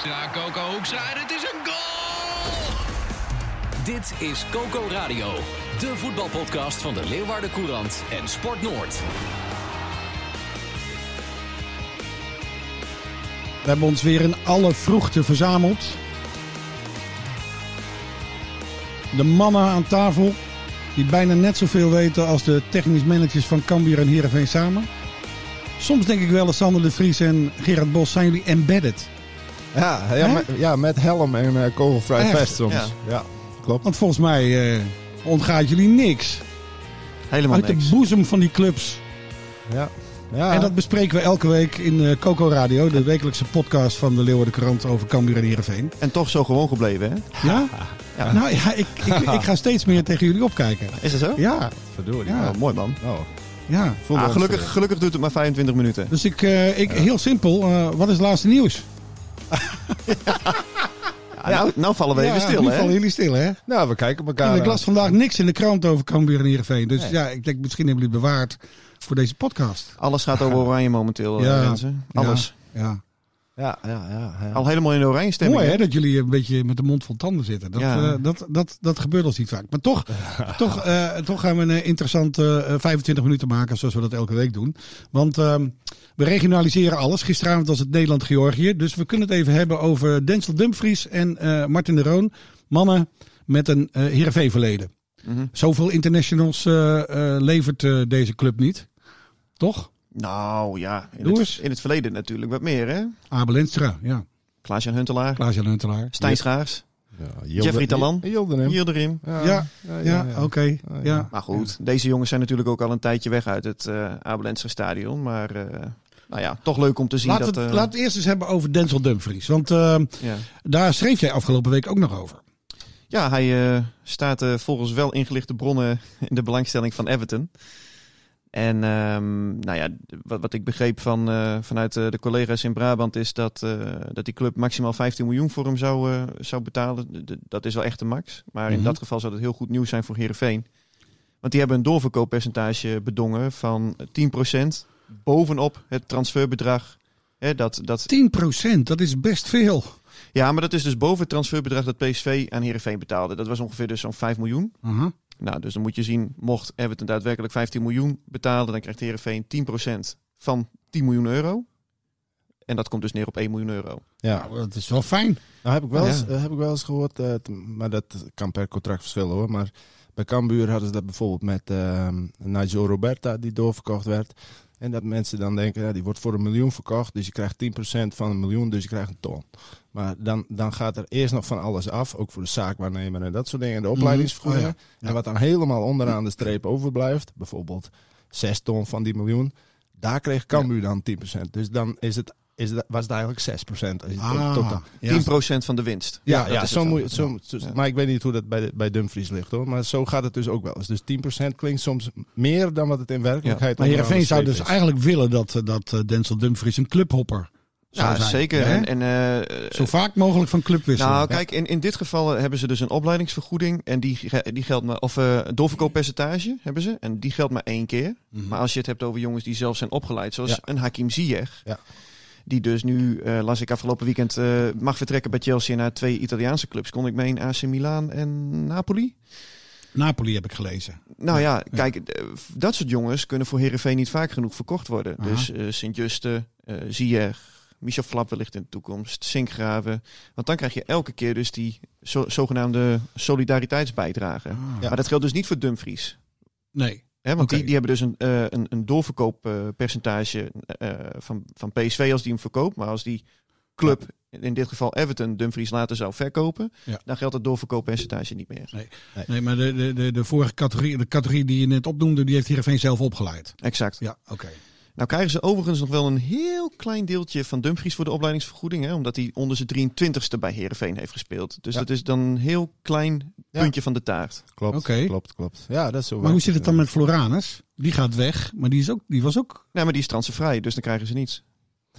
Hoekstra, Coco Hoekstra en het is een goal! Dit is Coco Radio, de voetbalpodcast van de Leeuwarden Courant en Sport Noord. We hebben ons weer in alle vroegte verzameld. De mannen aan tafel, die bijna net zoveel weten als de technisch managers van Cambuur en Heerenveen samen. Soms denk ik wel Sander de Vries en Gerard Bos, zijn jullie embedded? Ja, ja, met, ja met helm en eh, kogelvrij Echt? vest soms. Ja. Ja, klopt. Want volgens mij eh, ontgaat jullie niks Helemaal uit niks. de boezem van die clubs. Ja. Ja. En dat bespreken we elke week in eh, Coco Radio, de wekelijkse podcast van de Leeuwarden Krant over Cambuur en Heerenveen. En toch zo gewoon gebleven, hè? Ja? Ja. Nou ja, ik, ik, ik ga steeds meer tegen jullie opkijken. Is dat zo? Ja, Verdorie. Ja. Oh, mooi man. Oh, ja. Ah, gelukkig, gelukkig doet het maar 25 minuten. Dus ik, eh, ik heel simpel, eh, wat is het laatste nieuws? Ja, nou, nou vallen we even stil, nu hè? vallen jullie stil, hè? Nou, we kijken elkaar En ik aan. las vandaag niks in de krant over Cambuur en Heerenveen. Dus Nee. ja, ik denk misschien hebben jullie het bewaard voor deze podcast. Alles gaat over oranje momenteel, ja. mensen. Alles. Ja. Ja, ja, ja. ja. Al helemaal in de oranje stemming. Mooi hè, dat jullie een beetje met de mond vol tanden zitten. Dat, Ja. eh, dat, dat, dat gebeurt ons niet vaak. Maar toch, toch, eh, toch gaan we een eh, interessante eh, 25 minuten maken zoals we dat elke week doen. Want ehm, we regionaliseren alles. Gisteravond was het Nederland-Georgië. Dus we kunnen het even hebben over Denzel Dumfries en eh, Martin de Roon. Mannen met een eh Heerenveen verleden. Mhm. Zoveel internationals eh, eh, levert eh, deze club niet. Toch? Nou ja, in Doe het, eens. in het verleden natuurlijk wat meer, hè? Abel Enstra, ja. Klaas-Jan Huntelaar, Klaas-Jan Huntelaar. Stijn Schaars, Ja, Jeffrey Talan. Yildirim. Yildirim. Ja, Ja, Ja, oké. ja. ja. Maar goed, deze jongens zijn natuurlijk ook al een tijdje weg uit het uh, Abelensra stadion. Maar eh, nou ja, toch leuk om te zien Laten dat... we het, eh, laten we het eerst eens hebben over Denzel Dumfries. Want eh, ja. daar schreef jij afgelopen week ook nog over. Ja, hij eh, staat volgens wel ingelichte bronnen in de belangstelling van Everton. En ehm, nou ja, wat, wat ik begreep van, eh, vanuit eh, de collega's in Brabant is dat, eh, dat die club maximaal 15 miljoen voor hem zou, zou betalen. Dat is wel echt de max. Maar in Mhm. dat geval zou dat heel goed nieuws zijn voor Heerenveen. Want die hebben een doorverkooppercentage bedongen van 10% bovenop het transferbedrag. Hè, dat, dat, 10%, dat is best veel. Ja, maar dat is dus boven het transferbedrag dat PSV aan Heerenveen betaalde. Dat was ongeveer dus zo'n 5 miljoen. Aha. Nou, dus dan moet je zien, mocht Everton daadwerkelijk 15 miljoen betalen, dan krijgt Heerenveen 10% van 10 miljoen euro. En dat komt dus neer op 1 miljoen euro. Ja. Dat is wel fijn. Nou, heb ik wel eens, eh, heb ik wel eens gehoord, eh, maar dat kan per contract verschillen hoor. Maar bij Cambuur hadden ze dat bijvoorbeeld met eh Nigel Roberta, die doorverkocht werd. En dat mensen dan denken, ja, die wordt voor een miljoen verkocht, dus je krijgt 10% van een miljoen, dus je krijgt een ton. Maar dan, dan gaat er eerst nog van alles af, ook voor de zaakwaarnemer en dat soort dingen, de opleidingsvergoedingen. Oh. Ja. En wat dan helemaal onderaan de streep overblijft, bijvoorbeeld 6 ton van die miljoen, daar kreeg Cambuur dan 10%. Dus dan is het, is het, was het eigenlijk 6%. Als je het Ah, totaal- ja. 10% van de winst. ja, dat ja, is zo moet je, zo, zo- Ja. maar ik weet niet hoe dat bij, de- bij Dumfries ligt hoor. Maar zo gaat het dus ook wel eens. Dus 10% klinkt soms meer dan wat het in werkelijkheid Maar Heerenveen zou dus is. eigenlijk willen dat, eh, dat eh, Denzel Dumfries een clubhopper zou Ja, zijn. zeker. Hè? En, en, eh, Zo vaak mogelijk van club wisselen. nou, kijk, in, in dit geval hebben ze dus een opleidingsvergoeding. En die, die geldt maar, of eh doorverkooppercentage hebben ze. En die geldt maar één keer. Mhm. Maar als je het hebt over jongens die zelf zijn opgeleid, zoals Ja. een Hakim Ziyech. Ja. Die dus nu, eh, las ik afgelopen weekend, eh, mag vertrekken bij Chelsea naar twee Italiaanse clubs. Kon ik mee in AC Milan en Napoli. Napoli heb ik gelezen. Nou ja, kijk, dat soort jongens kunnen voor Herenveen niet vaak genoeg verkocht worden. Aha. Dus eh Sint-Juste, eh Ziyech, Michel Flap wellicht in de toekomst, Sinkgraven. Want dan krijg je elke keer dus die zo, zogenaamde solidariteitsbijdrage. Ah. Maar dat geldt dus niet voor Dumfries. Nee. Want die, die hebben dus een, eh, een, een doorverkooppercentage eh, van, van PSV als die hem verkoopt. Maar als die club, in dit geval Everton, Dumfries later zou verkopen, Ja. dan geldt het doorverkooppercentage niet meer. Nee, maar de, de, de, de vorige categorie, de categorie die je net opnoemde, die heeft Heerenveen zelf opgeleid. Exact. Ja, oké. Nou krijgen ze overigens nog wel een heel klein deeltje van Dumfries voor de opleidingsvergoeding. Hè, omdat hij onder zijn 23ste bij Herenveen heeft gespeeld. Dus Ja. dat is dan een heel klein Ja. puntje van de taart. Klopt, Oké. klopt, klopt. Ja, dat is zo. Maar hoe zit het dan met Floranus? Die gaat weg, maar die, is ook, die was ook... Nee, maar die is transfervrij, dus dan krijgen ze niets.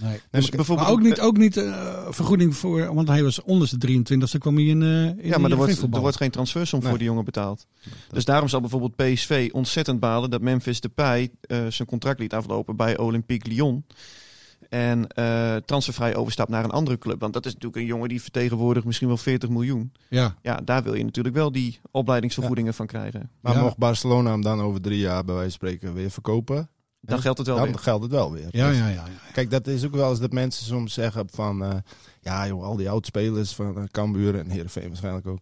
Nee. Dus maar- bijvoorbeeld Maar ook niet, ook niet eh, vergoeding voor... Want hij was onder zijn 23 e kwam hij in, eh in Ja, maar er wordt, er wordt geen transfersom Nee. voor die jongen betaald. Dus daarom zal bijvoorbeeld PSV ontzettend balen dat Memphis Depay eh zijn contract liet aflopen bij Olympique Lyon. En eh, transfervrij overstapt naar een andere club. Want dat is natuurlijk een jongen die vertegenwoordigt misschien wel 40 miljoen. Ja, Ja, daar wil je natuurlijk wel die opleidingsvergoedingen van krijgen. Maar Ja. mocht Barcelona hem dan over drie jaar bij wijze van spreken weer verkopen, Dan geldt het wel dan weer. geldt het wel weer. ja, Dus- ja, ja. ja. Kijk, dat is ook wel eens dat mensen soms zeggen van... eh, ja joh, al die oudspelers van uh, Cambuur en Heerenveen waarschijnlijk ook.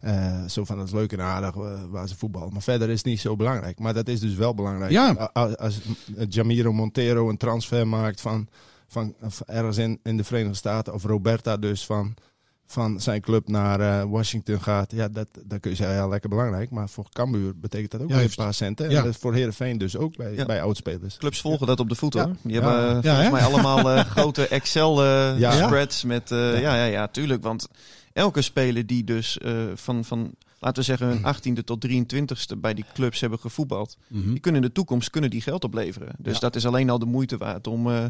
eh, zo van, het is leuk en aardig waar ze voetballen. Maar verder is het niet zo belangrijk. Maar dat is dus wel belangrijk. Ja. Als, Jamiro Montero een transfer maakt van, van, van ergens in, in de Verenigde Staten... of Roberta dus van, van zijn club naar eh, Washington gaat... ja, dat, dat kun je zeggen, ja, lekker belangrijk. Maar voor Cambuur betekent dat ook een paar centen. Ja. En dat is voor Heerenveen dus ook bij, Ja. bij oudspelers. Clubs volgen dat op de voet Ja. hoor. Die Ja. hebben eh, Ja, volgens mij allemaal eh, grote Excel eh, Ja. spreads met... eh, ja. Ja, ja, tuurlijk. Want elke speler die dus eh, van, van, laten we zeggen, hun 18e tot 23e bij die clubs hebben gevoetbald... Mhm. die kunnen in de toekomst kunnen die geld opleveren. Dus Ja. dat is alleen al de moeite waard om eh,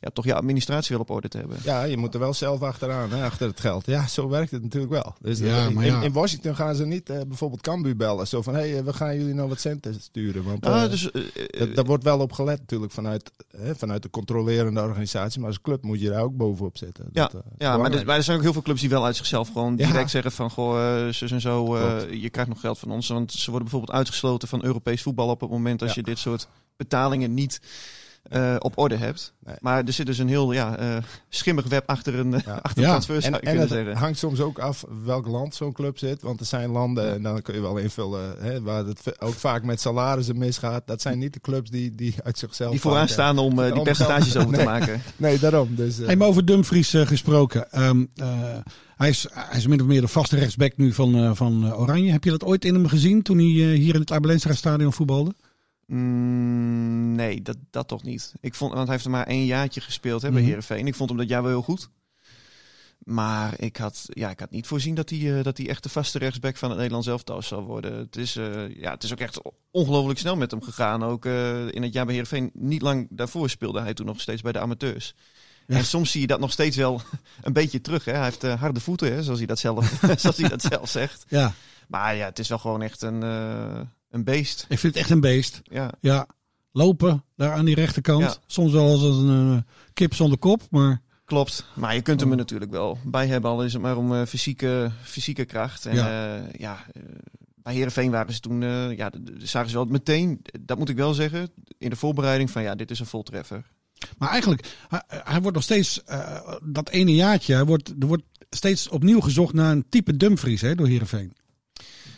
ja, toch je administratie wel op orde te hebben. Ja, je moet er wel zelf achteraan, hè, achter het geld. Ja, zo werkt het natuurlijk wel. Dus Ja, in, maar ja. in Washington gaan ze niet eh, bijvoorbeeld Cambuur bellen. Zo van, hé, hey, we gaan jullie nou wat centen sturen. Want eh, Ah, dus, eh, dat, daar wordt wel op gelet natuurlijk vanuit, hè, vanuit de controlerende organisatie. Maar als club moet je daar ook bovenop zitten. Ja, Dat, eh, ja maar, er, maar er zijn ook heel veel clubs die wel uit zichzelf gewoon Ja. direct zeggen van... Goh, eh, zus en zo, eh, je krijgt nog geld van ons. Want ze worden bijvoorbeeld uitgesloten van Europees voetbal op het moment... als Ja. je dit soort betalingen niet eh, op orde hebt. Nee. Maar er zit dus een heel ja, eh, schimmig web achter een, Ja. achter een Ja. transfer, zou En, het zeggen. hangt soms ook af welk land zo'n club zit. Want er zijn landen, en dan kun je wel invullen, hè, waar het ook vaak met salarissen misgaat. Dat zijn niet de clubs die, die uit zichzelf... Die vooraan eh, staan om eh, die percentages over te Nee. maken. Nee, daarom. Dus, eh, Hey, maar over Dumfries gesproken. Ehm, eh, hij, is, hij is min of meer de vaste rechtsback nu van, eh, van Oranje. Heb je dat ooit in hem gezien toen hij eh, hier in het Abelensra stadion voetbalde? Mm, nee, dat, dat toch niet. Ik vond, want hij heeft er maar één jaartje gespeeld hè, bij Mhm. Heerenveen. Ik vond hem dat jaar wel heel goed. Maar ik had, ja, ik had niet voorzien dat hij, eh, dat hij echt de vaste rechtsback van het Nederlands elftal zou worden. Het is, eh, ja, het is ook echt ongelooflijk snel met hem gegaan. Ook eh, in het jaar bij Heerenveen, niet lang daarvoor speelde hij toen nog steeds bij de amateurs. Ja. En soms zie je dat nog steeds wel een beetje terug. Hè. Hij heeft harde voeten, hè, zoals, hij dat zelf, zoals hij dat zelf zegt. Ja, Maar ja, het is wel gewoon echt een, een beest. ik vind het echt een beest. Ja. Ja, lopen daar aan die rechterkant. Ja. Soms wel als een eh, kip zonder kop, maar Klopt, maar je kunt hem er natuurlijk wel bij hebben, al is het maar om eh, fysieke, fysieke kracht. En Ja. ja, ja bij Herenveen waren ze toen, ja, zagen ze wel meteen, dat moet ik wel zeggen, in de voorbereiding van ja, dit is een voltreffer. Maar eigenlijk, hij, hij wordt nog steeds, dat ene jaartje, hij wordt, er wordt steeds opnieuw gezocht naar een type Dumfries hè, door Heerenveen.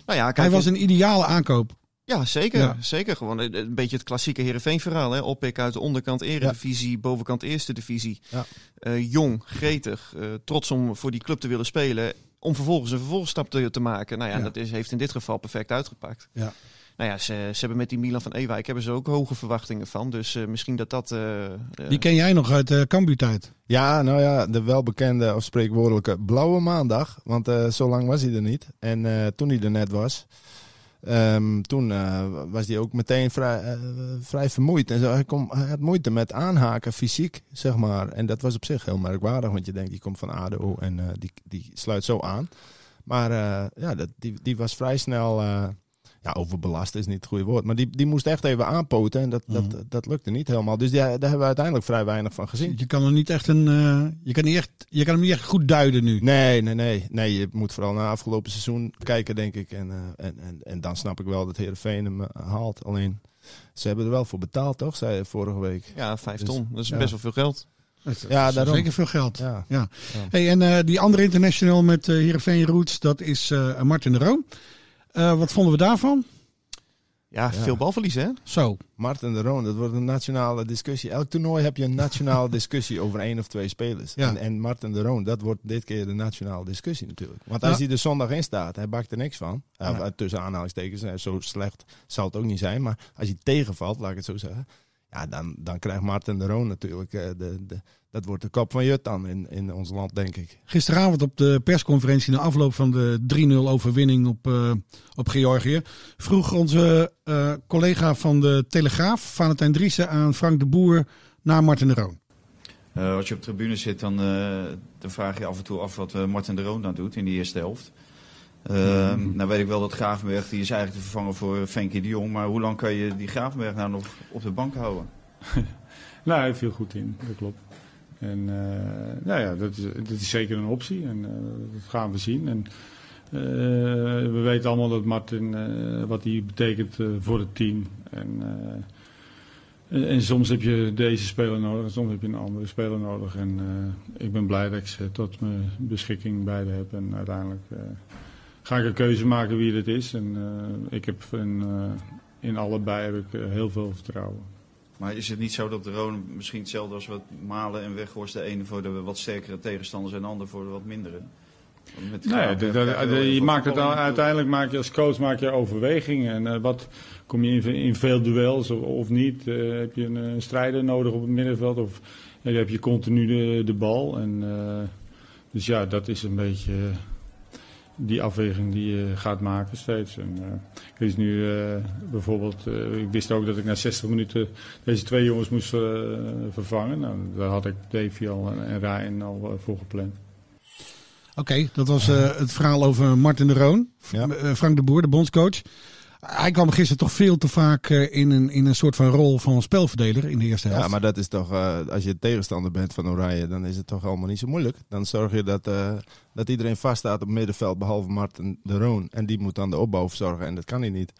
Nou ja, kijk, Hij was een ideale aankoop. Ja, zeker, Ja. zeker gewoon een, een beetje het klassieke Herenveen verhaal, hè? Oppik uit de onderkant eredivisie, bovenkant eerste divisie, Ja. Eh, jong, gretig, eh, trots om voor die club te willen spelen, om vervolgens een vervolgstap te, te maken. Nou ja, Ja. dat is, heeft in dit geval perfect uitgepakt. Ja. Nou ja, ze, ze hebben met die Milan van Ewijk hebben ze ook hoge verwachtingen van. Dus eh, misschien dat dat... eh, eh, Die ken jij nog uit de uh, tijd. Ja, nou ja, de welbekende of spreekwoordelijke blauwe maandag. Want eh, zo lang was hij er niet. En eh, toen hij er net was, ehm, toen eh, was hij ook meteen vrij, eh, vrij vermoeid. En zo. Hij, kom, hij had moeite met aanhaken fysiek, zeg maar. En dat was op zich heel merkwaardig, want je denkt, die komt van ADO en eh, die, die sluit zo aan. Maar ja, dat, die, die was vrij snel... ja, overbelast is niet het goede woord. Maar die, die moest echt even aanpoten. En dat, Mhm. dat, dat lukte niet helemaal. Dus die, daar hebben we uiteindelijk vrij weinig van gezien. Je kan er niet echt een, eh, je kan niet echt, je kan hem niet echt goed duiden nu. Nee, nee, nee. Nee, je moet vooral naar afgelopen seizoen kijken, denk ik. En, eh, en, en, en dan snap ik wel dat Heerenveen hem eh, haalt. Alleen, ze hebben er wel voor betaald, toch? Zei je vorige week. ja, vijf Dus, ton. Dat is ja. best wel veel geld. Ja, Dat is daarom. Zeker veel geld. Ja. Ja. Hey, en eh, die andere international met eh Heerenveen Roots, dat is eh Martin de Roon. Eh, wat vonden we daarvan? Ja, Ja. veel balverlies hè? Zo. Martin de Roon, dat wordt een nationale discussie. Elk toernooi heb je een nationale discussie over één of twee spelers. Ja. En, en Martin de Roon, dat wordt dit keer de nationale discussie natuurlijk. Want als Ja. hij er zondag in staat, hij bakt er niks van. Ja. Ja. tussen aanhalingstekens, eh, zo slecht zal het ook niet zijn. Maar als hij tegenvalt, laat ik het zo zeggen. Ja, dan, dan krijgt Martin de Roon natuurlijk. eh, de, de, dat wordt de kop van Jut dan in, in ons land, denk ik. Gisteravond op de persconferentie na afloop van de 3-0 overwinning op, eh, op Georgië vroeg onze eh, collega van de Telegraaf, Valentijn Driessen, aan Frank de Boer naar Martin de Roon. Eh, als je op de tribune zit, dan, eh, dan vraag je af en toe af wat eh, Martin de Roon dan doet in die eerste helft. Eh, Nou weet ik wel dat Gravenberg, die is eigenlijk te vervangen voor Frenkie de Jong. Maar hoe lang kan je die Gravenberg nou nog op de bank houden? Nou, hij viel goed in, dat klopt. En eh, nou ja, dat is, dat is zeker een optie en eh, dat gaan we zien. En, eh, we weten allemaal dat Martin, wat hij betekent voor het team. En, en, soms heb je deze speler nodig en soms heb je een andere speler nodig. En ik ben blij dat ik ze tot mijn beschikking beide heb. En uiteindelijk ga ik een keuze maken wie het is. En ik heb in, in allebei heb ik, heel veel vertrouwen. Maar is het niet zo dat de Roon misschien hetzelfde als wat Malen en Weghorst de ene voor de wat sterkere tegenstanders en de ander voor de wat mindere? Met Nee, de- de- je de- maakt het uiteindelijk maak je als coach maak je overwegingen. En eh, wat kom je in, in veel duels of, of niet? Eh, heb je een, een strijder nodig op het middenveld of eh, heb je continu de, de bal? En, eh, dus ja, dat is een beetje eh, die afweging die je gaat maken steeds. En, eh, ik wist nu eh, bijvoorbeeld, eh, ik wist ook dat ik na 60 minuten deze twee jongens moest eh, vervangen. Nou, daar had ik Davy al en, en Ryan al voor gepland. Oké, dat was eh, het verhaal over Martin de Roon. Ja. Frank de Boer, de bondscoach. Hij kwam gisteren toch veel te vaak eh, in, een, in een soort van rol van spelverdeler in de eerste helft. Ja, maar dat is toch, eh, als je tegenstander bent van Oranje, dan is het toch allemaal niet zo moeilijk. Dan zorg je dat, eh, dat iedereen vaststaat op het middenveld, behalve Martin de Roon. En die moet dan de opbouw verzorgen en dat kan hij niet.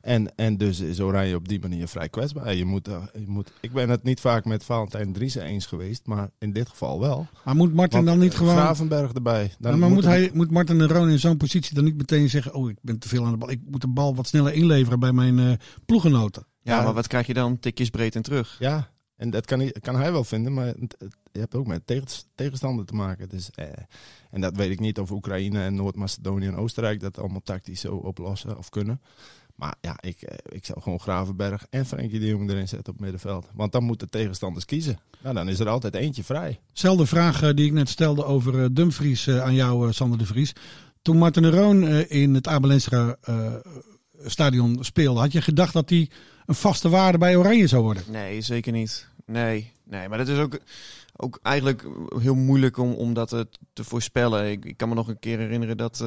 En, en dus is Oranje op die manier vrij kwetsbaar. Je moet, eh, je moet, ik ben het niet vaak met Valentijn Driessen eens geweest, maar in dit geval wel. maar moet Martin Want, dan niet eh, gewoon... Gravenberg erbij. Dan Ja, maar moet, hij, moet Martin de Roon in zo'n positie dan niet meteen zeggen... oh, ik ben te veel aan de bal. Ik moet de bal wat sneller inleveren bij mijn eh ploegenoten. Ja, Ja. maar wat krijg je dan? Tikjes breed en terug. Ja, en dat kan hij, kan hij wel vinden, maar je hebt ook met tegens- tegenstander te maken. Dus, eh, en dat weet ik niet of Oekraïne en Noord-Macedonië en Oostenrijk dat allemaal tactisch zo oplossen of kunnen. Maar ja, ik, eh, ik zou gewoon Gravenberg en Frenkie de Jong erin zetten op het middenveld. Want dan moeten tegenstanders kiezen. Nou, dan is er altijd eentje vrij. Zelfde vraag eh, die ik net stelde over eh, Dumfries aan jou, Sander de Vries. Toen Martin de Roon in het Abelensra eh stadion speelde... had je gedacht dat hij een vaste waarde bij Oranje zou worden? Nee, zeker niet. Nee, nee maar dat is ook, ook eigenlijk heel moeilijk om, om dat eh, te voorspellen. Ik, ik kan me nog een keer herinneren dat eh,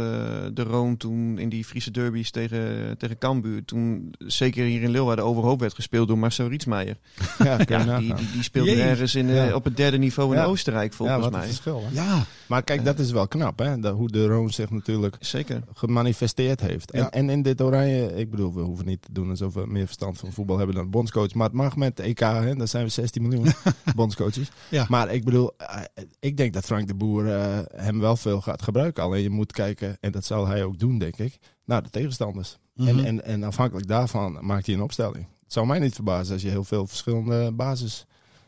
de Roon toen in die Friese derbies tegen, tegen Cambuur... toen zeker hier in Leeuwarden overhoop werd gespeeld door Marcel Rietsmeijer. Ja, Ja, die, die, die speelde ergens in, eh, Ja. op het derde niveau in Ja. Oostenrijk volgens mij. verschil. Ja, Maar kijk, dat is wel knap, hè? Dat, hoe de Roon zich natuurlijk Zeker. gemanifesteerd heeft. En, Ja. en in dit oranje, ik bedoel, we hoeven niet te doen alsof we meer verstand van voetbal hebben dan bondscoach. Maar het mag met de EK, hè, dan zijn we 16 miljoen bondscoaches. Ja. Maar ik bedoel, eh, ik denk dat Frank de Boer eh, hem wel veel gaat gebruiken. Alleen je moet kijken, en dat zal hij ook doen, denk ik, naar de tegenstanders. Mhm. en, en, en afhankelijk daarvan maakt hij een opstelling. Het zou mij niet verbazen als je heel veel verschillende basis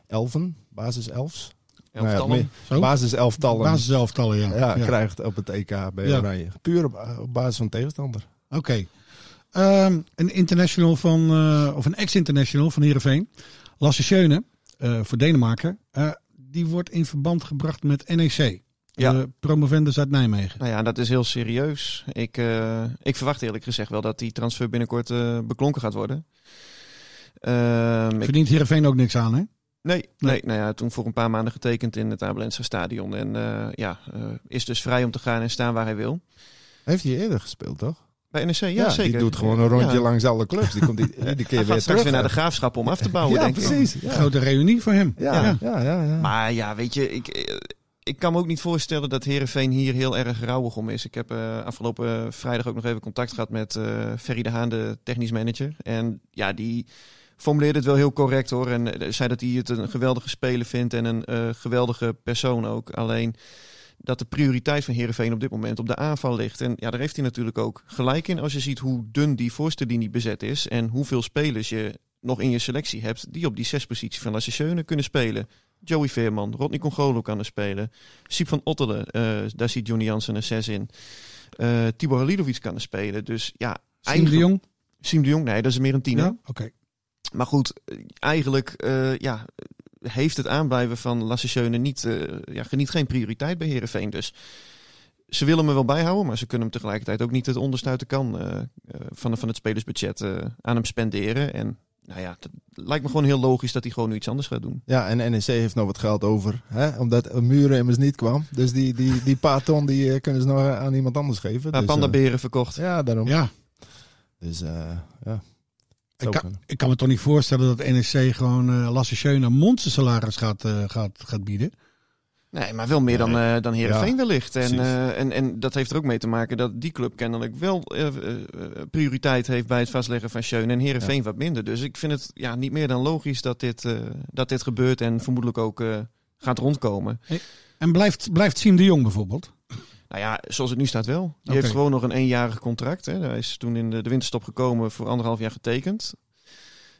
elfen, basis elfs, nou ja, Elftallen. meer- Zo? basis elftallen basiselftallen, ja. ja, Ja. krijgt op het EK bij Ja. Oranje. Puur op, basis van tegenstander. Oké. Ehm, een international van, eh, of een ex-international van Heerenveen, Lasse Schöne, voor Denemarken, die wordt in verband gebracht met NEC. Ja. De promovendus uit Nijmegen. Nou ja, dat is heel serieus. Ik, eh, ik verwacht eerlijk gezegd wel dat die transfer binnenkort eh, beklonken gaat worden. Ehm, ik- Verdient Heerenveen ook niks aan, hè? nee, nee, nou ja, toen voor een paar maanden getekend in het Abelense stadion. En eh, ja, eh, is dus vrij om te gaan en staan waar hij wil. Heeft hij eerder gespeeld, toch? Bij NEC, ja, zeker. Die doet gewoon een rondje Ja. langs alle clubs. Die komt iedere keer weer straks terug. weer naar de graafschap om af te bouwen, ja, denk ik. precies. Ja. Grote reunie voor hem. Ja, ja, ja, ja. Maar ja, weet je, ik, eh, ik kan me ook niet voorstellen dat Herenveen hier heel erg rauwig om is. Ik heb eh, afgelopen vrijdag ook nog even contact gehad met eh Ferry de Haan, de technisch manager. En ja, die formuleerde het wel heel correct hoor. En zei dat hij het een geweldige speler vindt en een eh, geweldige persoon ook. Alleen dat de prioriteit van Herenveen op dit moment op de aanval ligt. En ja, daar heeft hij natuurlijk ook gelijk in als je ziet hoe dun die voorste linie bezet is. En hoeveel spelers je nog in je selectie hebt die op die zespositie van Lasse Schöne kunnen spelen. Joey Veerman, Rodney Congolo kan er spelen. Siep van Ottelen, eh, daar ziet Johnny Jansen een 6 in. Eh Tibor Halilovic kan er spelen. Dus ja, Siem de Jong? Siem de Jong, nee, dat is meer een tiener. Ja, oké. Maar goed, eh, eigenlijk ja, heeft het aanblijven van Lasse Schöne niet, eh, ja, geniet geen prioriteit bij Herenveen. Dus ze willen me wel bijhouden, maar ze kunnen hem tegelijkertijd ook niet het onderste uit de kan eh, eh, van, van het spelersbudget eh, aan hem spenderen. En nou ja, het lijkt me gewoon heel logisch dat hij gewoon nu iets anders gaat doen. Ja, en NEC heeft nog wat geld over. Hè? Omdat Muren immers niet kwam. Dus die, die, die paar ton die kunnen ze nog aan iemand anders geven. Een dus, pandaberen verkocht. ja, daarom. Ja, Dus eh, ja. Ik kan, ik kan me toch niet voorstellen dat NEC gewoon eh Lasse Schöne een monstersalaris gaat, eh, gaat, gaat bieden. Nee, maar wel meer dan, eh dan Heerenveen Ja, wellicht. En, eh, en, en dat heeft er ook mee te maken dat die club kennelijk wel prioriteit heeft bij het vastleggen van Schöne en Heerenveen wat minder. Dus ik vind het ja, niet meer dan logisch dat dit, eh, dat dit gebeurt en vermoedelijk ook eh, gaat rondkomen. En blijft, blijft Siem de Jong bijvoorbeeld? Nou ja, zoals het nu staat wel. Die heeft gewoon nog een eenjarig contract. Hè. Hij is toen in de, de winterstop gekomen voor anderhalf jaar getekend.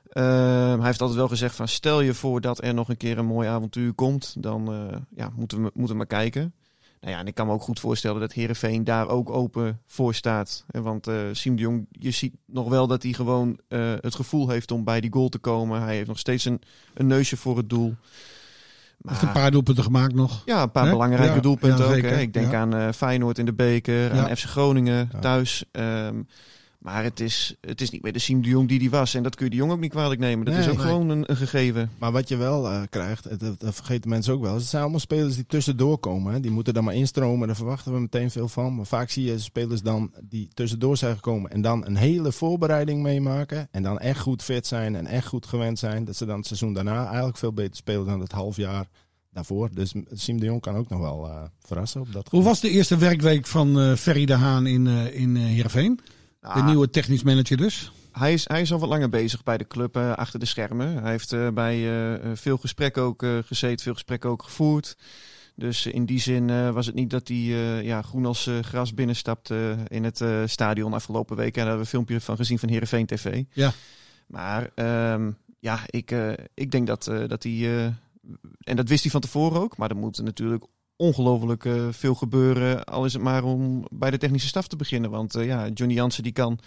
Ehm, hij heeft altijd wel gezegd van stel je voor dat er nog een keer een mooi avontuur komt, dan eh, ja, moeten, we, moeten we maar kijken. Nou ja, en ik kan me ook goed voorstellen dat Herenveen daar ook open voor staat. Hè, Want eh Siem de Jong, je ziet nog wel dat hij gewoon eh, het gevoel heeft om bij die goal te komen. Hij heeft nog steeds een, een neusje voor het doel. Heeft een paar doelpunten gemaakt nog. Ja, een paar belangrijke Ja, doelpunten ja, ook. Hè. Ik denk aan eh, Feyenoord in de beker, aan FC Groningen thuis. Ehm, maar het is, het is niet meer de Siem de Jong die die was. En dat kun je de Jong ook niet kwalijk nemen. Dat Nee, is ook nee. gewoon een, een gegeven. Maar wat je wel eh, krijgt, dat, dat vergeten mensen ook wel. Het zijn allemaal spelers die tussendoor komen. Hè. Die moeten dan maar instromen. Daar verwachten we meteen veel van. Maar vaak zie je spelers dan die tussendoor zijn gekomen. En dan een hele voorbereiding meemaken. En dan echt goed fit zijn en echt goed gewend zijn. Dat ze dan het seizoen daarna eigenlijk veel beter spelen dan het half jaar daarvoor. Dus Siem de Jong kan ook nog wel eh, verrassen op dat Hoe gebied. was de eerste werkweek van eh Ferry de Haan in, eh in eh, Heerenveen? De Ah, nieuwe technisch manager dus. hij, is, hij is al wat langer bezig bij de club eh, achter de schermen. Hij heeft eh, bij eh, veel gesprekken ook gezeten, veel gesprekken ook gevoerd. Dus in die zin was het niet dat hij ja, groen als gras binnenstapte in het stadion afgelopen week. En daar hebben we een filmpje van gezien van Heerenveen TV. Ja. Maar ehm, ja, ik, ik denk dat, dat hij... en dat wist hij van tevoren ook. Maar er moet natuurlijk ongelooflijk eh, veel gebeuren. Al is het maar om bij de technische staf te beginnen. Want eh, ja, Johnny Jansen die kan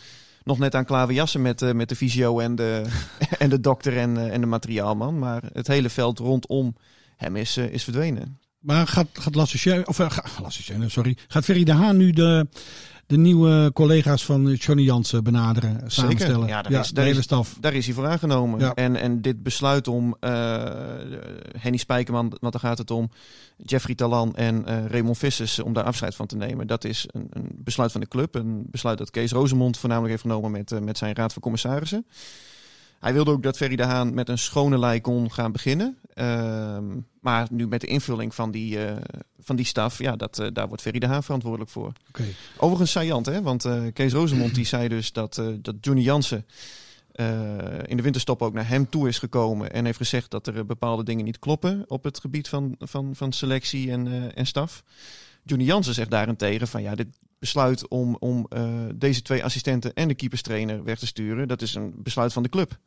nog net aan klaverjassen met, eh, met de fysio en de, en de dokter en, en de materiaalman. Maar het hele veld rondom hem is, is verdwenen. Maar gaat, gaat Lasse of Schöne, sorry. Gaat Ferry de Haan nu de, de nieuwe collega's van Johnny Jansen benaderen, samenstellen? Ja, daar is- de hele staf. Daar is hij voor aangenomen. Ja. En, en dit besluit om eh, Henny Spijkerman, want daar gaat het om, Jeffrey Talan en eh Raymond Vissers om daar afscheid van te nemen. Dat is een, een besluit van de club. Een besluit dat Kees Rozemond voornamelijk heeft genomen met, eh, met zijn raad van commissarissen. Hij wilde ook dat Ferry de Haan met een schone lei kon gaan beginnen. Ehm, maar nu met de invulling van die, eh, van die staf, ja, dat, eh, daar wordt Ferry de Haan verantwoordelijk voor. Overigens saillant, hè? want eh, Kees Rozemond die zei dus dat, dat Johnny Jansen in de winterstop ook naar hem toe is gekomen en heeft gezegd dat er bepaalde dingen niet kloppen op het gebied van, van, van selectie en, en staf. Johnny Jansen zegt daarentegen van ja, dit besluit om, om eh, deze twee assistenten en de keeperstrainer weg te sturen, dat is een besluit van de club.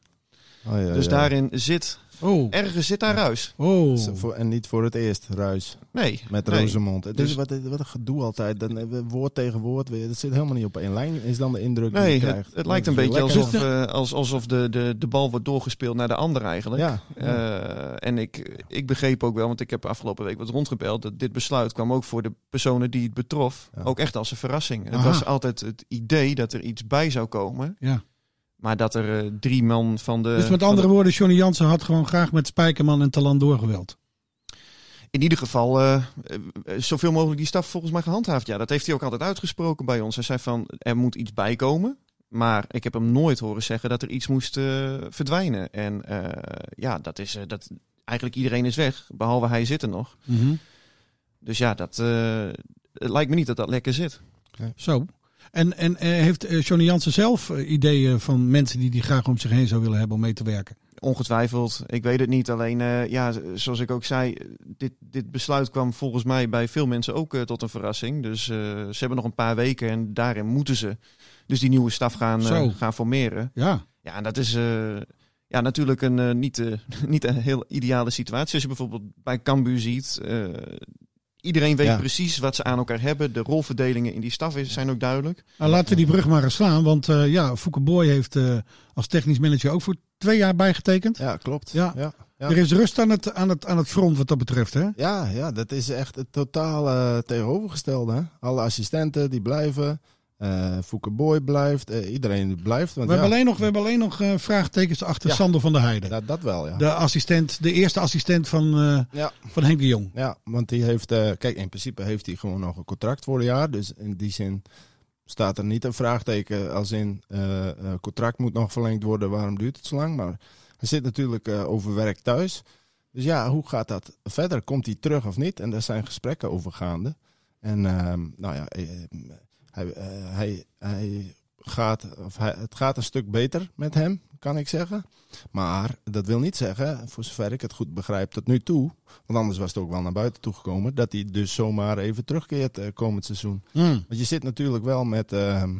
Oh, ja, dus ja. daarin zit, Oh, ergens zit daar ruis. oh. En niet voor het eerst, Ruis. Nee, Met nee. Rosemond. Het Dus- is wat, wat een gedoe altijd. Dan, eh, woord tegen woord. weer. Dat zit helemaal niet op één lijn. Is dan de indruk die Nee, je het, krijgt. het lijkt een beetje alsof, eh, als, alsof de, de, de bal wordt doorgespeeld naar de ander eigenlijk. Ja, Eh, en ik, ik begreep ook wel, want ik heb afgelopen week wat rondgebeld, dat dit besluit kwam ook voor de personen die het betrof, Ja. ook echt als een verrassing. Het was altijd het idee dat er iets bij zou komen, Ja. Maar dat er eh, drie man van de... Dus met andere de- woorden, Johnny Jansen had gewoon graag met Spijkerman en Talan doorgewild. in ieder geval eh, eh, zoveel mogelijk die staf volgens mij gehandhaafd. Ja, dat heeft hij ook altijd uitgesproken bij ons. Hij zei van, er moet iets bij komen. Maar ik heb hem nooit horen zeggen dat er iets moest verdwijnen. En eh, ja, dat is eh, dat eigenlijk iedereen is weg, behalve hij zit er nog. Dus ja, dat eh, het lijkt me niet dat dat lekker zit. Zo. En, en eh, heeft eh, Johnny Jansen zelf eh, ideeën van mensen die die graag om zich heen zou willen hebben om mee te werken? Ongetwijfeld. Ik weet het niet. Alleen, ja, zoals ik ook zei, dit, dit besluit kwam volgens mij bij veel mensen ook tot een verrassing. Dus ze hebben nog een paar weken en daarin moeten ze dus die nieuwe staf gaan, gaan formeren. Ja. Ja, en dat is ja, natuurlijk een, niet, niet een heel ideale situatie. Als je bijvoorbeeld bij Cambuur ziet, iedereen weet Ja. precies wat ze aan elkaar hebben. De rolverdelingen in die staf is, zijn ook duidelijk. Nou, laten we die brug maar eens slaan. Want eh, ja, Fouke Boy heeft eh, als technisch manager ook voor twee jaar bijgetekend. Ja, klopt. Ja. Ja, ja. Er is rust aan het, aan, het, aan het front wat dat betreft, hè? Ja, ja, dat is echt het totaal eh, tegenovergestelde. Hè? Alle assistenten die blijven. Eh Fouke Boy blijft. eh, iedereen blijft. Want We, ja, hebben alleen nog, we hebben alleen nog eh, vraagtekens achter Ja. Sander van der Heijden. dat, dat wel, ja. De assistent, de eerste assistent van, ja. van Henk de Jong. Ja, want die heeft, kijk, in principe heeft hij gewoon nog een contract voor een jaar. Dus in die zin staat er niet een vraagteken als in contract moet nog verlengd worden, waarom duurt het zo lang? Maar hij zit natuurlijk eh, overwerkt thuis. Dus ja, hoe gaat dat verder? Komt hij terug of niet? En daar zijn gesprekken over gaande. En ehm, nou ja, hij, eh, hij, hij gaat, of hij, het gaat een stuk beter met hem, kan ik zeggen. Maar dat wil niet zeggen, voor zover ik het goed begrijp tot nu toe, want anders was het ook wel naar buiten toegekomen, dat hij dus zomaar even terugkeert eh, komend seizoen. Hmm. Want je zit natuurlijk wel met. ehm,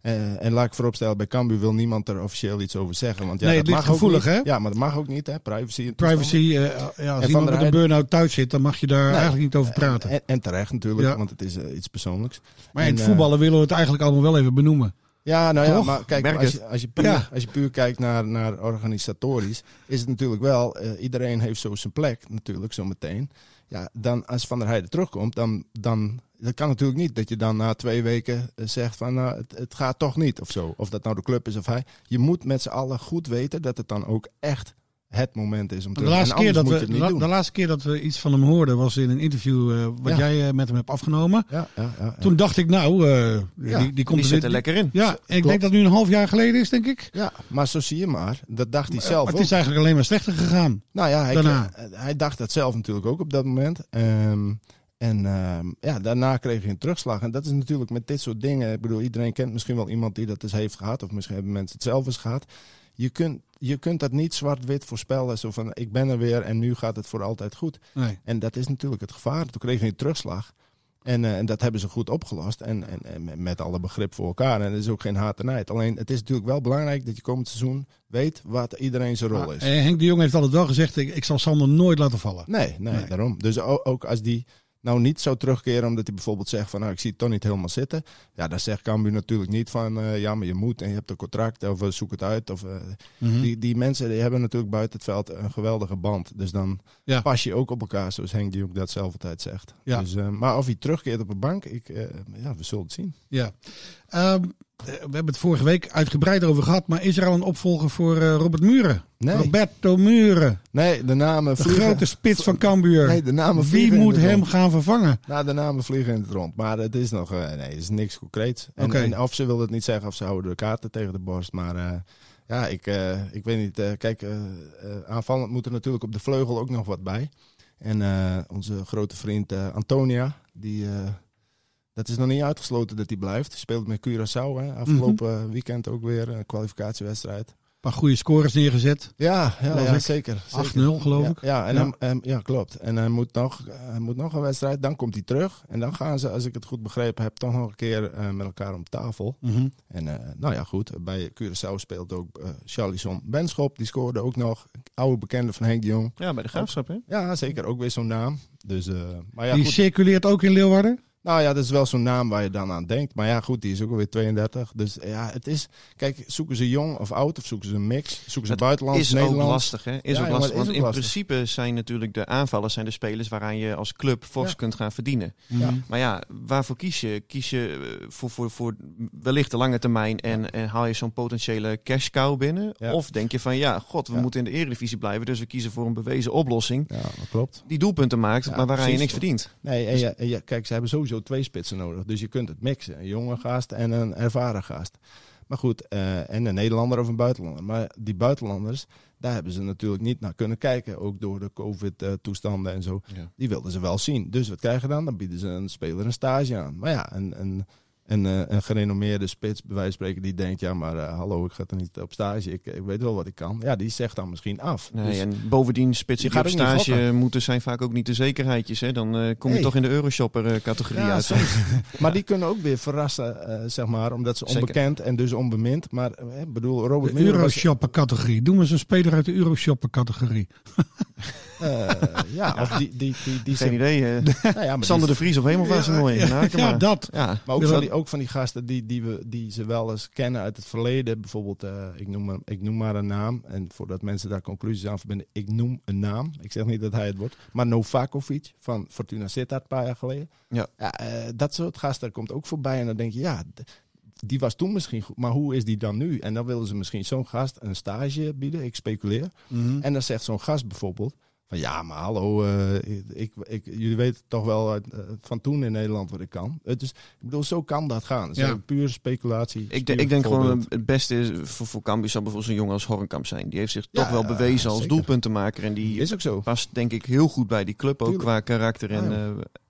eh, en laat ik vooropstellen, bij Cambuur wil niemand er officieel iets over zeggen. Want ja, Nee, dat mag ook gevoelig, niet. hè? Ja, maar dat mag ook niet, hè? Privacy. en. Privacy, eh, ja, als Van iemand met een burn-out thuis zit, dan mag je daar Nee. eigenlijk niet over praten. En, en terecht natuurlijk, Ja. want het is eh, iets persoonlijks. maar in en, het voetballen willen we het eigenlijk allemaal wel even benoemen. Ja, nou ja, Toch? maar kijk, als je, als, je puur, Ja. als je puur kijkt naar, naar organisatorisch, is het natuurlijk wel, eh, iedereen heeft zo zijn plek natuurlijk, zo meteen. Ja, dan als Van der Heijden terugkomt, dan, dan dat kan natuurlijk niet dat je dan na twee weken eh, zegt van nou, het, gaat toch niet of zo. Of dat nou de club is of hij. Je moet met z'n allen goed weten dat het dan ook echt het moment is om te De laatste, keer dat we, het de, la- laatste keer dat we iets van hem hoorden was in een interview eh, wat Ja. jij eh, met hem hebt afgenomen. ja, ja, ja, ja. Toen dacht ik, nou, eh, Ja, die, die komt Die er zit er lekker in. Ja, en ik Klopt. denk dat het nu een half jaar geleden is, denk ik. ja, maar zo zie je maar. Dat dacht hij Maar zelf het ook. is eigenlijk alleen maar slechter gegaan. Nou ja, hij, Daarna. kreeg- hij dacht dat zelf natuurlijk ook op dat moment. Ehm, en ehm, ja, daarna kreeg hij een terugslag. En dat is natuurlijk met dit soort dingen. Ik bedoel, iedereen kent misschien wel iemand die dat eens heeft gehad. Of misschien hebben mensen het zelf eens gehad. Je kunt, je kunt dat niet zwart-wit voorspellen. Zo van, ik ben er weer en nu gaat het voor altijd goed. Nee. En dat is natuurlijk het gevaar. Toen kreeg hij een terugslag. En, eh, en dat hebben ze goed opgelost. En, en, en met- alle begrip voor elkaar. En het is ook geen haat en. Alleen, het is natuurlijk wel belangrijk dat je komend seizoen weet wat iedereen zijn rol is. Eh, Henk de Jong heeft altijd wel gezegd, ik, ik zal Sander nooit laten vallen. Nee, nee, Nee. daarom. Dus ook als die nou niet zou terugkeren omdat hij bijvoorbeeld zegt van nou ik zie het toch niet helemaal zitten. Ja, dan zegt Cambuur natuurlijk niet van eh, ja maar je moet en je hebt een contract of eh, zoek het uit. Of, eh, Mhm. die, die mensen die hebben natuurlijk buiten het veld een geweldige band. Dus dan Ja. pas je ook op elkaar zoals Henk die ook dat zelf altijd zegt. Ja. Dus, maar of hij terugkeert op de bank, ik, ja, we zullen het zien. Ja. Ehm, eh, we hebben het vorige week uitgebreid over gehad, maar is er al een opvolger voor eh, Robert Muren? Nee. Roberto Muren, Nee, de namen de vliegen. grote spits van Cambuur. Nee, de namen Wie moet hem rond. gaan vervangen? Nou, de namen vliegen in het rond. Maar het is nog, eh, nee, het is niks concreets. En, Oké. en of ze wil het niet zeggen of ze houden de kaarten tegen de borst. Maar eh, ja, ik, eh, ik weet niet. eh, kijk, eh, eh, aanvallend moet er natuurlijk op de vleugel ook nog wat bij. En eh, onze grote vriend eh, Antonia, die, eh, dat is nog niet uitgesloten dat hij blijft. Hij speelt met Curaçao, hè. afgelopen Mhm. weekend ook weer een kwalificatiewedstrijd. Een paar goede scores neergezet. 8-0 Ja, ja, zeker. zeker. geloof ja, ik. Ja, en Ja. Hij, hem- ja, klopt. En hij moet, nog, hij moet nog een wedstrijd, dan komt hij terug. En dan gaan ze, als ik het goed begrepen heb, toch nog een keer eh, met elkaar om tafel. Mhm. En eh, nou ja, goed. Bij Curaçao speelt ook eh Charlison Benschop. Die scoorde ook nog. Oude bekende van Henk de Jong. Ja, bij de graafschap, hè? Ja, zeker. Ook weer zo'n naam. Dus, eh, maar ja, Die goed. circuleert ook in Leeuwarden. Nou ja, dat is wel zo'n naam waar je dan aan denkt. Maar ja, goed, die is ook alweer 32. Dus ja, het is... Kijk, zoeken ze jong of oud of zoeken ze een mix? Zoeken ze Het buitenlands, is ook Nederlands? lastig, hè? Is Ja, ook lastig. Want ook in lastig. principe zijn natuurlijk de aanvallers zijn de spelers waaraan je als club fors Ja. kunt gaan verdienen. Ja. Mhm. Maar ja, waarvoor kies je? Kies je eh, voor, voor, voor wellicht de lange termijn en, en haal je zo'n potentiële cash cow binnen? Ja. Of denk je van ja, god, we Ja. moeten in de eredivisie blijven, dus we kiezen voor een bewezen oplossing Ja, dat klopt. die doelpunten maakt, Ja, maar waaraan je niks verdient. Nee, en ja, en ja, kijk, ze hebben sowieso twee spitsen nodig. Dus je kunt het mixen. Een jonge gast en een ervaren gast. Maar goed, eh, en een Nederlander of een buitenlander. Maar die buitenlanders, daar hebben ze natuurlijk niet naar kunnen kijken. Ook door de COVID-toestanden en zo. Ja. Die wilden ze wel zien. Dus wat krijgen dan? Dan bieden ze een speler een stage aan. Maar ja, een, een, een, eh, een gerenommeerde spits, bij wijze van spreken, die denkt... ja, maar eh, hallo, ik ga er niet op stage. Ik, ik weet wel wat ik kan. Ja, die zegt dan misschien af. Nee, Dus- en bovendien spitsen Je die op stage moeten zijn vaak ook niet de zekerheidjes. Hè? Dan eh, kom je toch in de Euroshopper-categorie Ja, uit. soms. maar die kunnen ook weer verrassen, eh, zeg maar, omdat ze Zeker. onbekend en dus onbemind. Maar ik bedoel, Robert De Muren was, Euroshopper categorie. Doe maar eens een speler uit de Euroshopper categorie. eh, ja, of die, die, die, die Geen idee. Nou ja, maar Sander die- de Vries op Hemelvaartstoernooi. Ja, Ja, ja, dat. Ja, Maar ook Ja, zal die, ook van die gasten die, die, we, die ze wel eens kennen uit het verleden. Bijvoorbeeld, eh, ik, noem maar, ik noem maar een naam. En voordat mensen daar conclusies aan verbinden, ik noem een naam. Ik zeg niet dat hij het wordt. Maar Novakovic van Fortuna Sittard een paar jaar geleden. Ja. eh, dat soort gasten komt ook voorbij. En dan denk je, ja, die was toen misschien goed. Maar hoe is die dan nu? En dan willen ze misschien zo'n gast een stage bieden. Ik speculeer. Mhm. En dan zegt zo'n gast bijvoorbeeld... Van ja, maar hallo, eh, ik, ik, jullie weten toch wel uit, eh, van toen in Nederland wat ik kan. Het is, ik bedoel, zo kan dat gaan. Zo Ja. puur speculatie. Ik, de- ik denk gewoon het beste is voor, voor Cambuur zou bijvoorbeeld zo'n jongen als Hornkamp zijn. Die heeft zich toch wel bewezen als zeker. doelpuntenmaker. En die Is ook zo. past denk ik heel goed bij die club. Ook Tuurlijk. qua karakter en eh,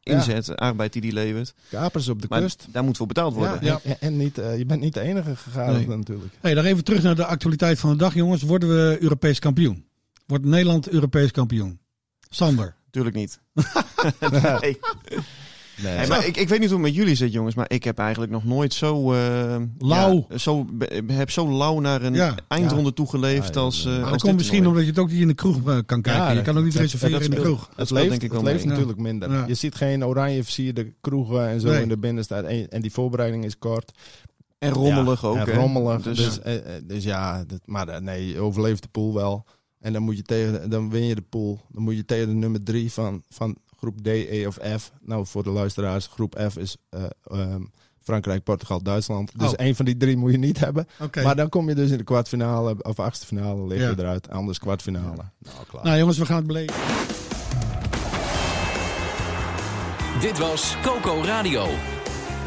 Ja. inzet, arbeid die die levert. Kapers op de Maar kust. daar moet voor betaald worden. Ja, En, en niet, eh, je bent niet de enige gegaan Nee. natuurlijk. Hey, dan even terug naar de actualiteit van de dag, jongens. Worden we Europees kampioen? Wordt Nederland Europees kampioen? Sander. Tuurlijk niet. nee. Nee. Hey, maar ik, ik weet niet hoe het met jullie zit, jongens. Maar ik heb eigenlijk nog nooit zo... eh, Lauw. ja, zo, heb zo lauw naar een Ja. eindronde toegeleefd Ja, als, ja, eh, ja. Maar als dat komt misschien omdat je het ook niet in de kroeg eh, kan kijken. Ja, je kan ook niet dat- reserveren dat in de kroeg. Het speelt leeft, denk ik wel het leeft natuurlijk minder. Ja. Je ziet geen oranje versierde kroegen en zo Nee. in de binnenstad. En, en die voorbereiding is kort. En rommelig Ja, ook. en rommelig. Dus, Dus, eh, eh, dus ja, dat, maar eh, nee, je overleeft de pool wel. En dan, moet je tegen, dan win je de pool. Dan moet je tegen de nummer drie van, van groep D, E of F. Nou, voor de luisteraars, groep F is eh, ehm, Frankrijk, Portugal, Duitsland. Dus Oh. één van die drie moet je niet hebben. Maar dan kom je dus in de kwartfinale of achtste finale lig je Ja. eruit. Anders kwartfinale. Nou, klaar. Nou jongens, we gaan het beleven. Dit was Coco Radio.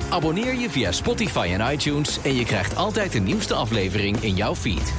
Abonneer je via Spotify en iTunes en je krijgt altijd de nieuwste aflevering in jouw feed.